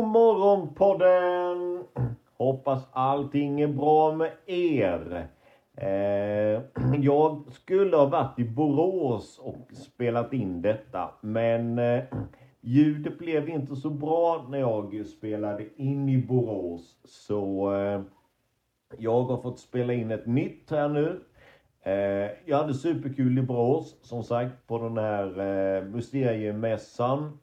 God morgon podden! Hoppas allting är bra med er. Eh, jag skulle ha varit i Borås och spelat in detta, men eh, ljudet blev inte så bra när jag spelade in i Borås. Så eh, jag har fått spela in ett nytt här nu. Eh, jag hade superkul i Borås, som sagt, på den här eh, mysteriemässan.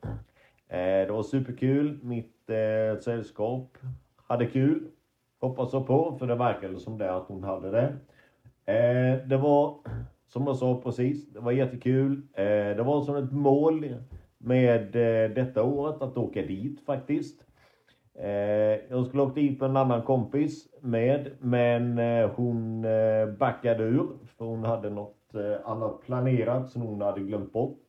Eh, det var superkul. Mitt eh, sällskap hade kul. Hoppas jag på, för det verkade som det att hon hade det. Eh, det var, som jag sa precis, det var jättekul. Eh, det var som ett mål med eh, detta året att åka dit faktiskt. Eh, jag skulle åkt dit med en annan kompis med, men eh, hon eh, backade ur för hon hade något eh, annat planerat som hon hade glömt bort.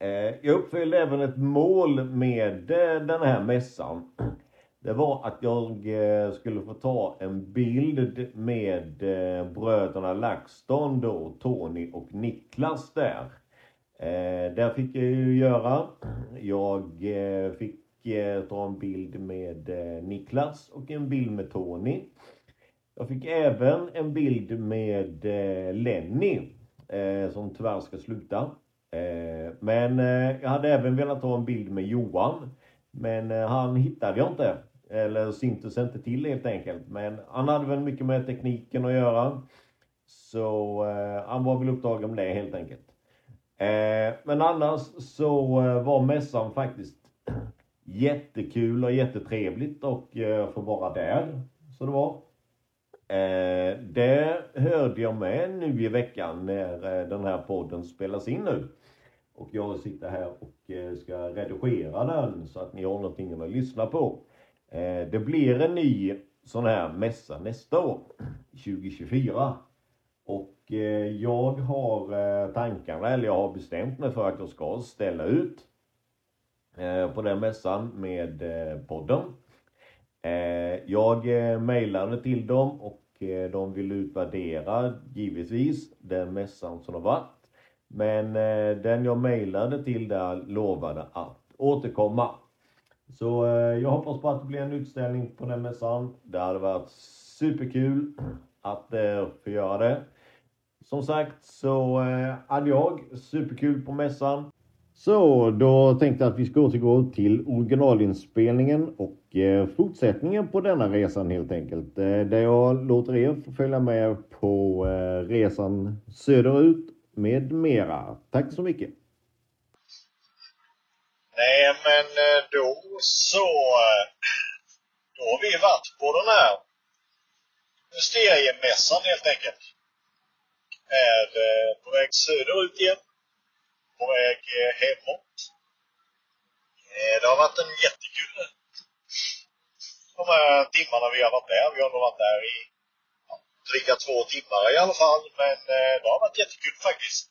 Eh, jag uppfyllde även ett mål med eh, den här mässan. Det var att jag eh, skulle få ta en bild med eh, bröderna LaxTon då, Tony och Niklas där. Eh, där fick jag ju göra. Jag eh, fick eh, ta en bild med eh, Niklas och en bild med Tony. Jag fick även en bild med eh, Lenny eh, som tyvärr ska sluta. Eh, men eh, jag hade även velat ha en bild med Johan. Men eh, han hittade jag inte. Eller syntes inte till helt enkelt. Men han hade väl mycket med tekniken att göra. Så eh, han var väl upptagen med det helt enkelt. Eh, men annars så eh, var mässan faktiskt jättekul och jättetrevligt och eh, få vara där. Så det var. Eh, det hörde jag med nu i veckan när eh, den här podden spelas in nu. Och jag sitter här och eh, ska redigera den så att ni har någonting att lyssna på. Eh, det blir en ny sån här mässa nästa år, 2024. Och eh, jag har eh, tankarna, eller jag har bestämt mig för att jag ska ställa ut eh, på den mässan med eh, podden. Eh, jag eh, mejlade till dem och eh, de vill utvärdera givetvis den mässan som har varit. Men eh, den jag mejlade till där lovade att återkomma. Så eh, jag hoppas på att det blir en utställning på den mässan. Det hade varit superkul att eh, få göra det. Som sagt så eh, hade jag superkul på mässan. Så då tänkte jag att vi ska återgå till originalinspelningen och Eh, fortsättningen på denna resan helt enkelt. Eh, där jag låter er följa med på eh, resan söderut med mera. Tack så mycket! Nej, men då så... Då har vi varit på den här mysteriemässan helt enkelt. Är på väg söderut igen. På väg hemåt. Det har varit en jättekul de här timmarna vi har varit där. Vi har nog varit där i ja, dryga två timmar i alla fall. Men eh, det har varit jättekul faktiskt.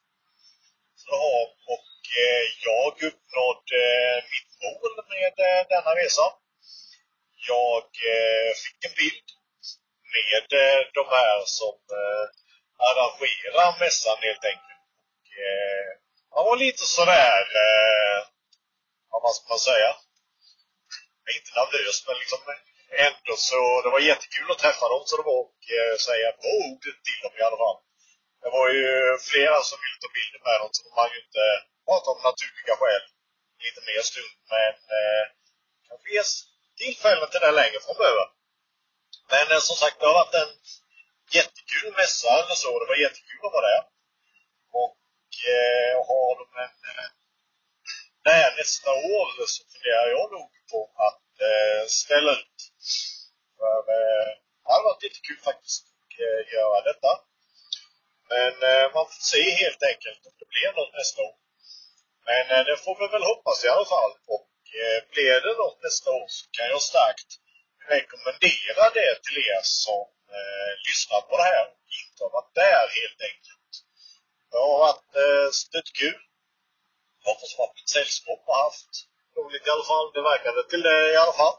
Så, och eh, jag uppnådde eh, mitt mål med eh, denna resa. Jag eh, fick en bild med eh, de här som eh, arrangerar mässan helt enkelt. Och, eh, han var lite sådär, eh, vad ska man säga? Inte nervös men liksom eh, ändå så, det var jättekul att träffa dem så det var och eh, säga på ordet till dem i alla fall. Det var ju flera som ville ta bilder med dem så de ju inte prata om naturliga skäl lite mer stund men eh, kanske ges tillfällen till det längre framöver. Men eh, som sagt, det har varit en jättekul mässa eller så. Det var jättekul att vara där. Och eh, har de en eh, där nästa år så funderar jag nog på att eh, ställa ut. För eh, det hade varit jättekul faktiskt att eh, göra detta. Men eh, man får se helt enkelt om det blir något nästa år. Men eh, det får vi väl hoppas i alla fall. Och eh, blir det något nästa år så kan jag starkt rekommendera det till er som eh, lyssnar på det här och inte har varit där helt enkelt. Det har varit eh, stött-kul. Jag hoppas att mitt sällskap har haft roligt i alla fall. Det verkade till det i alla fall.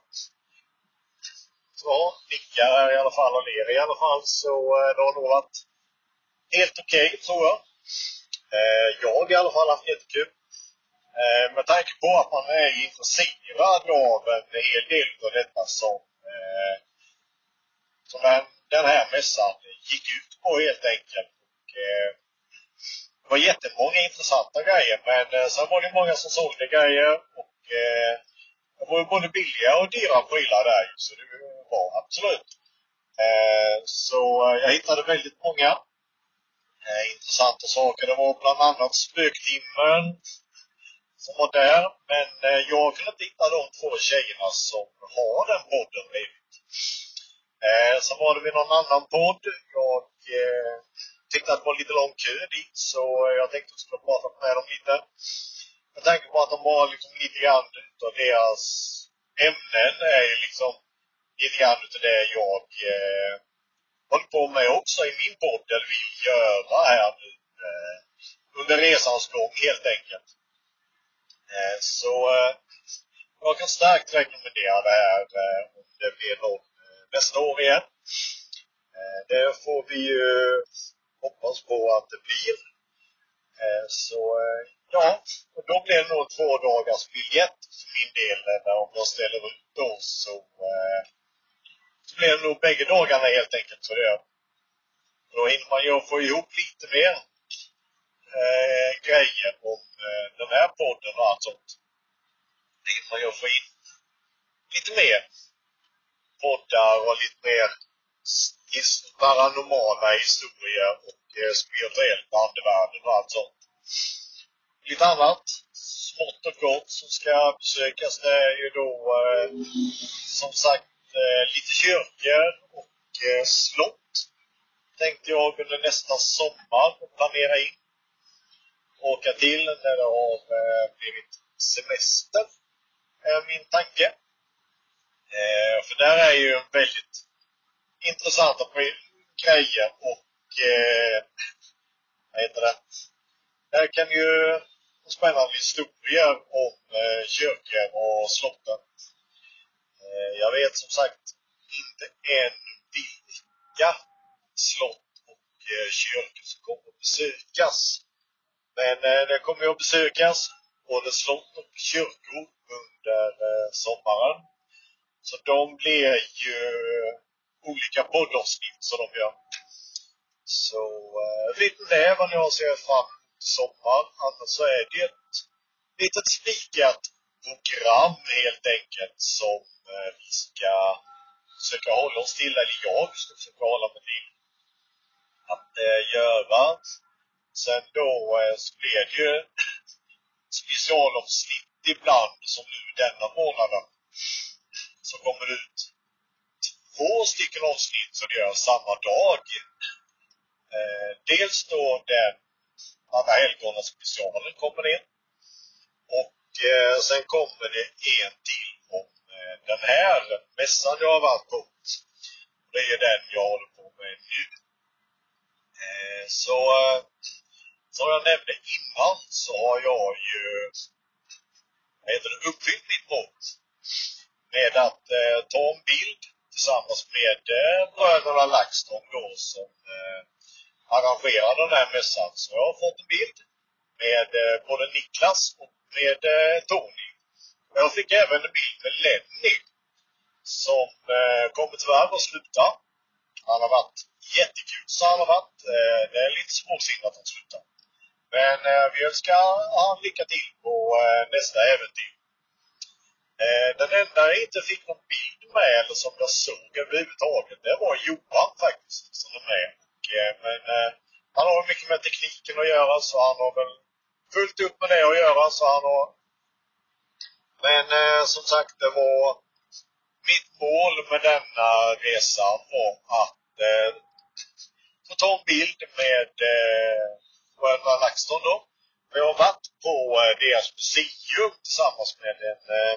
Så nickar här i alla fall och ler i alla fall. Så eh, det har nog varit helt okej tror jag. Eh, jag har i alla fall haft jättekul. Eh, med tanke på att man är intresserad av en hel del av detta som, som den, här mässan gick ut på helt enkelt. Och, det var jättemånga intressanta grejer men sen var det många som sålde grejer och det var både billiga och dyra prylar där så det var absolut. Eh, så eh, jag hittade väldigt många eh, intressanta saker. Det var bland annat Spöktimmen som var där. Men jag kunde inte hitta de två tjejerna som har den podden blivit. Sen var det vid någon annan podd. Jag tyckte att det var lite lång kö dit så jag tänkte att jag skulle prata med dem lite. Med tanke på att de var liksom lite grann utav deras ämnen är liksom lite grann utav det jag eh, håller på med också i min podd, eller vill göra här nu eh, under resans gång helt enkelt. Eh, så eh, jag kan starkt rekommendera det här eh, om det blir något eh, nästa år igen. Eh, det får vi ju hoppas på att det blir. Eh, så ja, och då blir det nog två dagars biljett för min del. Om jag ställer upp då så, så blir det nog bägge dagarna helt enkelt. Så det, då hinner man ju få ihop lite mer eh, grejer om eh, den här podden och allt sånt. Det hinner man ju få in lite mer poddar och lite mer paranormala historier och eh, spirituell andevärlden och allt sånt. Lite annat smått och gott som ska besökas det är ju då eh, som sagt Eh, lite kyrkor och eh, slott tänkte jag under nästa sommar planera in åka till när det har eh, blivit semester, är min tanke. Eh, för där är ju väldigt intressanta grejer och eh, vad heter det? Där kan ju spännande historier om eh, kyrkor och slottet. Eh, jag vet som sagt inte än vilka slott och eh, kyrkor som kommer att besökas. Men eh, det kommer ju att besökas både slott och kyrkor under sommaren. Så de blir ju olika poddavsnitt som de gör. Så vet ni det vad ni har att se fram emot i sommar. Annars så är det ett litet spikat program helt enkelt som vi ska försöka hålla oss till, eller jag ska försöka hålla mig till att eh, göra Sen då eh, så blir det ju specialavsnitt ibland, som nu denna månaden. Så kommer det ut två stycken avsnitt som gör samma dag. Eh, dels då den Alla helgona specialen kommer in. Och eh, sen kommer det en till Eh, den här mässan jag har varit på. Det är den jag håller på med nu. Eh, så eh, som jag nämnde innan så har jag ju heter det, uppfyllt mitt mål med att ta en bild tillsammans med eh, bröderna LaxTon då som eh, arrangerar den här mässan. Så jag har fått en bild med eh, både Niklas och med eh, Tony. Jag fick även en bild med Lenny som eh, kommer tyvärr att sluta. Han har varit jättekul så han har varit. Eh, det är lite småsynd att han slutar. Men eh, vi önskar han lycka till på eh, nästa äventyr. Eh, den enda jag inte fick någon bild med eller som jag såg överhuvudtaget, det var Johan faktiskt som är med. Och, eh, men eh, han har mycket med tekniken att göra så han har väl fullt upp med det att göra så han har men eh, som sagt det var mitt mål med denna resa var att eh, få ta en bild med eh, bröderna LaxTon då. Jag har varit på eh, deras museum tillsammans med en eh,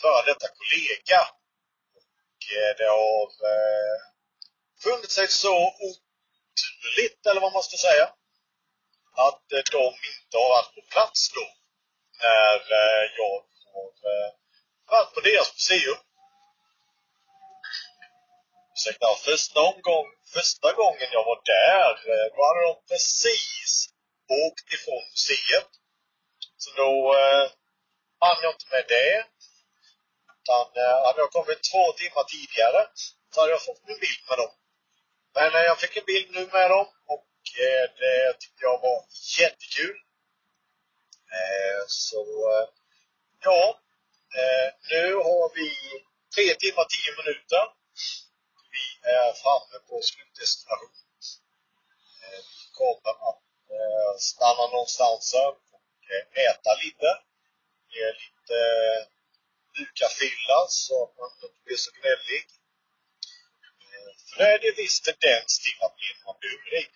före detta kollega. Och eh, det har eh, funnit sig så oturligt, eller vad man ska säga, att eh, de inte har varit på plats då när eh, jag får eh, på deras museum. Ursäkta, första omgång, första gången jag var där, eh, då hade de precis åkt ifrån museet. Så då eh, hann jag inte med det. Utan eh, hade jag kommit två timmar tidigare så hade jag fått en bild med dem. Men eh, jag fick en bild nu med dem och eh, det tyckte jag var jättekul. Eh, så eh, ja, eh, nu har vi tre timmar, tio minuter. Vi är framme på slutdestinationen. Vi kommer att stanna någonstans och äta lite. Det är lite bukafylla så man inte blir så gnällig. För det är det viss tendens till att bli när hungrig.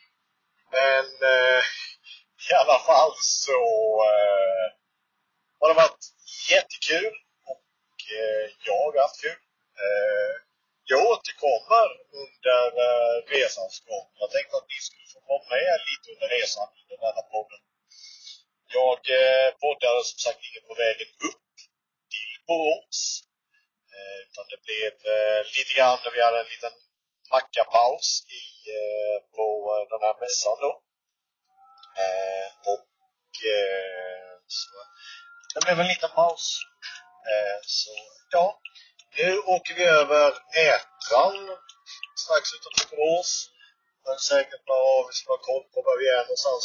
Men i alla fall så eh, har det varit jättekul och eh, jag har haft kul. Eh, jag återkommer under eh, resans gång. Jag tänkte att ni skulle få vara med lite under resan under denna podden. Jag eh, poddade som sagt inte på vägen upp till Borås. Eh, utan det blev eh, lite grann när vi hade en liten mackapaus i, eh, på eh, den här mässan då. Eh, och eh, så det blev en liten paus. Eh, så ja, nu åker vi över Ätran strax utanför Borås. Men säkert bra vi ska ha koll på var vi är någonstans.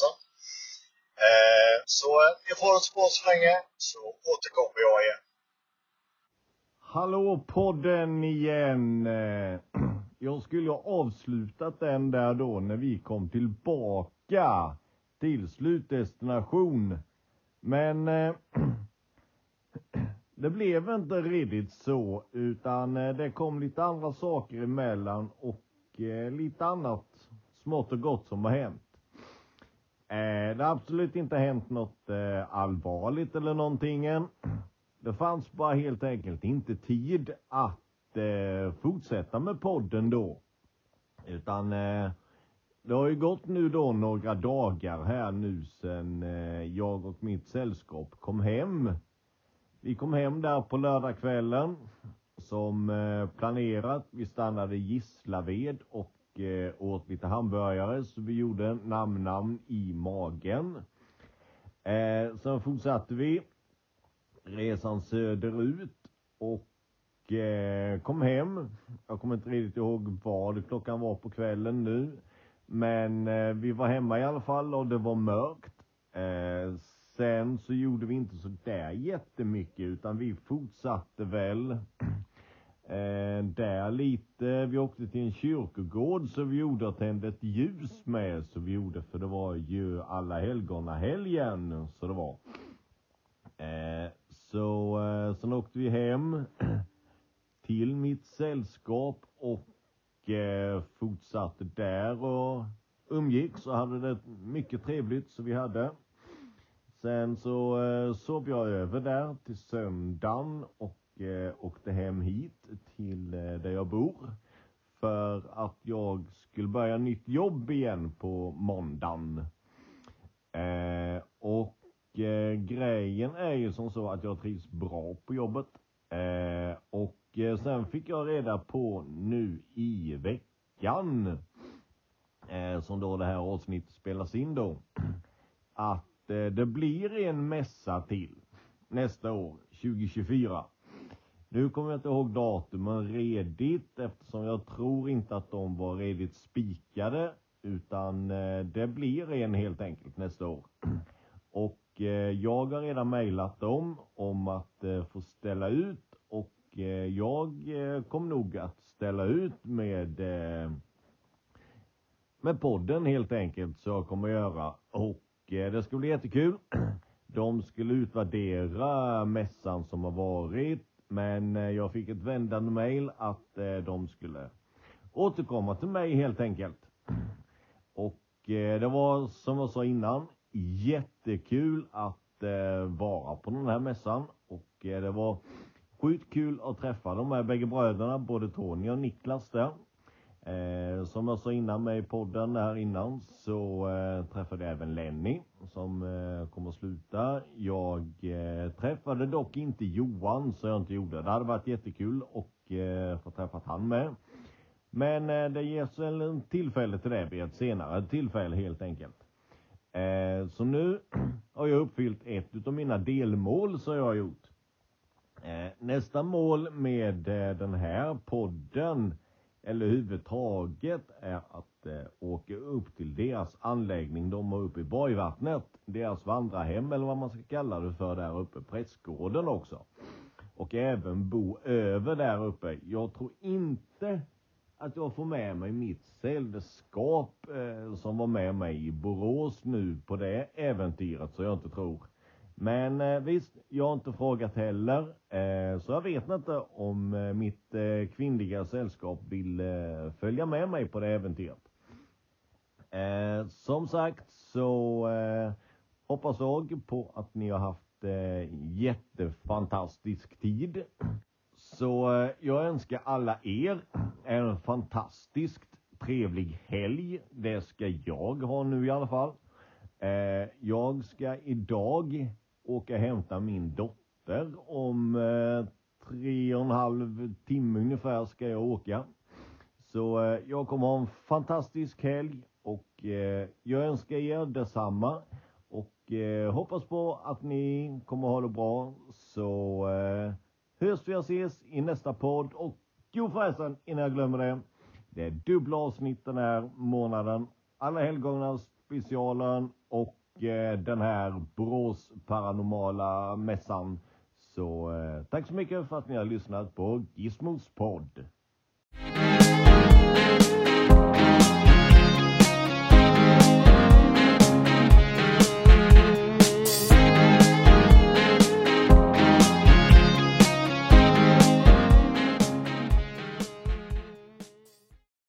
Eh, så ni får oss på så länge så återkommer jag igen. Hallå podden igen! Eh, jag skulle ha avslutat den där då när vi kom tillbaka till slutdestination. Men eh, det blev inte riktigt så utan eh, det kom lite andra saker emellan och eh, lite annat smått och gott som har hänt. Eh, det har absolut inte hänt något eh, allvarligt eller någonting än. Det fanns bara helt enkelt inte tid att eh, fortsätta med podden då. Utan eh, det har ju gått nu då några dagar här nu sen eh, jag och mitt sällskap kom hem. Vi kom hem där på lördagskvällen som eh, planerat. Vi stannade i Gislaved och eh, åt lite hamburgare så vi gjorde namn-namn i magen. Sen fortsatte vi resan söderut och kom hem. Jag kommer inte riktigt ihåg vad klockan var på kvällen nu. Men eh, vi var hemma i alla fall och det var mörkt. Eh, sen så gjorde vi inte så där jättemycket utan vi fortsatte väl eh, där lite. Vi åkte till en kyrkogård så vi gjorde och tände ett ljus med så vi gjorde för det var ju alla helgona helgen så det var. Eh, så eh, sen åkte vi hem till mitt sällskap och eh, fortsatte där och umgicks och hade det mycket trevligt så vi hade. Sen så eh, sov jag över där till söndagen och eh, åkte hem hit till eh, där jag bor. För att jag skulle börja nytt jobb igen på måndagen. Eh, och eh, grejen är ju som så att jag trivs bra på jobbet. Eh, och Eh, sen fick jag reda på nu i veckan, eh, som då det här avsnittet spelas in då, att eh, det blir en mässa till nästa år, 2024. Nu kommer jag inte ihåg datumen redigt eftersom jag tror inte att de var redigt spikade. Utan eh, det blir en helt enkelt nästa år. Och eh, jag har redan mejlat dem om att eh, få ställa ut Eh, jag eh, kommer nog att ställa ut med eh, med podden helt enkelt så jag kommer göra. Och det ska bli jättekul. De skulle utvärdera mässan som har varit men jag fick ett vändande mail att de skulle återkomma till mig helt enkelt. Och det var som jag sa innan jättekul att vara på den här mässan och det var sjukt kul att träffa de här bägge bröderna, både Tony och Niklas där. Eh, som jag sa innan med i podden här innan så eh, träffade jag även Lenny som eh, kommer att sluta. Jag eh, träffade dock inte Johan så jag inte gjorde. Det hade varit jättekul och eh, få träffat han med. Men eh, det ges väl en tillfälle till det vid ett senare tillfälle helt enkelt. Eh, så nu har jag uppfyllt ett av mina delmål som jag har gjort. Eh, nästa mål med eh, den här podden eller huvudtaget är att eh, åka upp till deras anläggning de har uppe i Borgvattnet. Deras vandrarhem eller vad man ska kalla det för där uppe, prästgården också. Och även bo över där uppe. Jag tror inte att jag får med mig mitt sällskap eh, som var med mig i Borås nu på det äventyret så jag inte tror. Men eh, visst, jag har inte frågat heller. Eh, så jag vet inte om eh, mitt kvinnliga sällskap vill följa med mig på det äventyret. Som sagt så hoppas jag på att ni har haft jättefantastisk tid. Så jag önskar alla er en fantastiskt trevlig helg. Det ska jag ha nu i alla fall. Jag ska idag åka och hämta min dotter. Om eh, tre och en halv timme ungefär ska jag åka. Så eh, jag kommer ha en fantastisk helg och eh, jag önskar er detsamma. Och eh, hoppas på att ni kommer ha det bra. Så eh, hörs vi och ses i nästa podd. Och jo förresten, innan jag glömmer det. Det är dubbla avsnitt den här månaden. Alla helgona specialen och Eh, den här Brås paranormala mässan. Så eh, tack så mycket för att ni har lyssnat på Gizmos podd.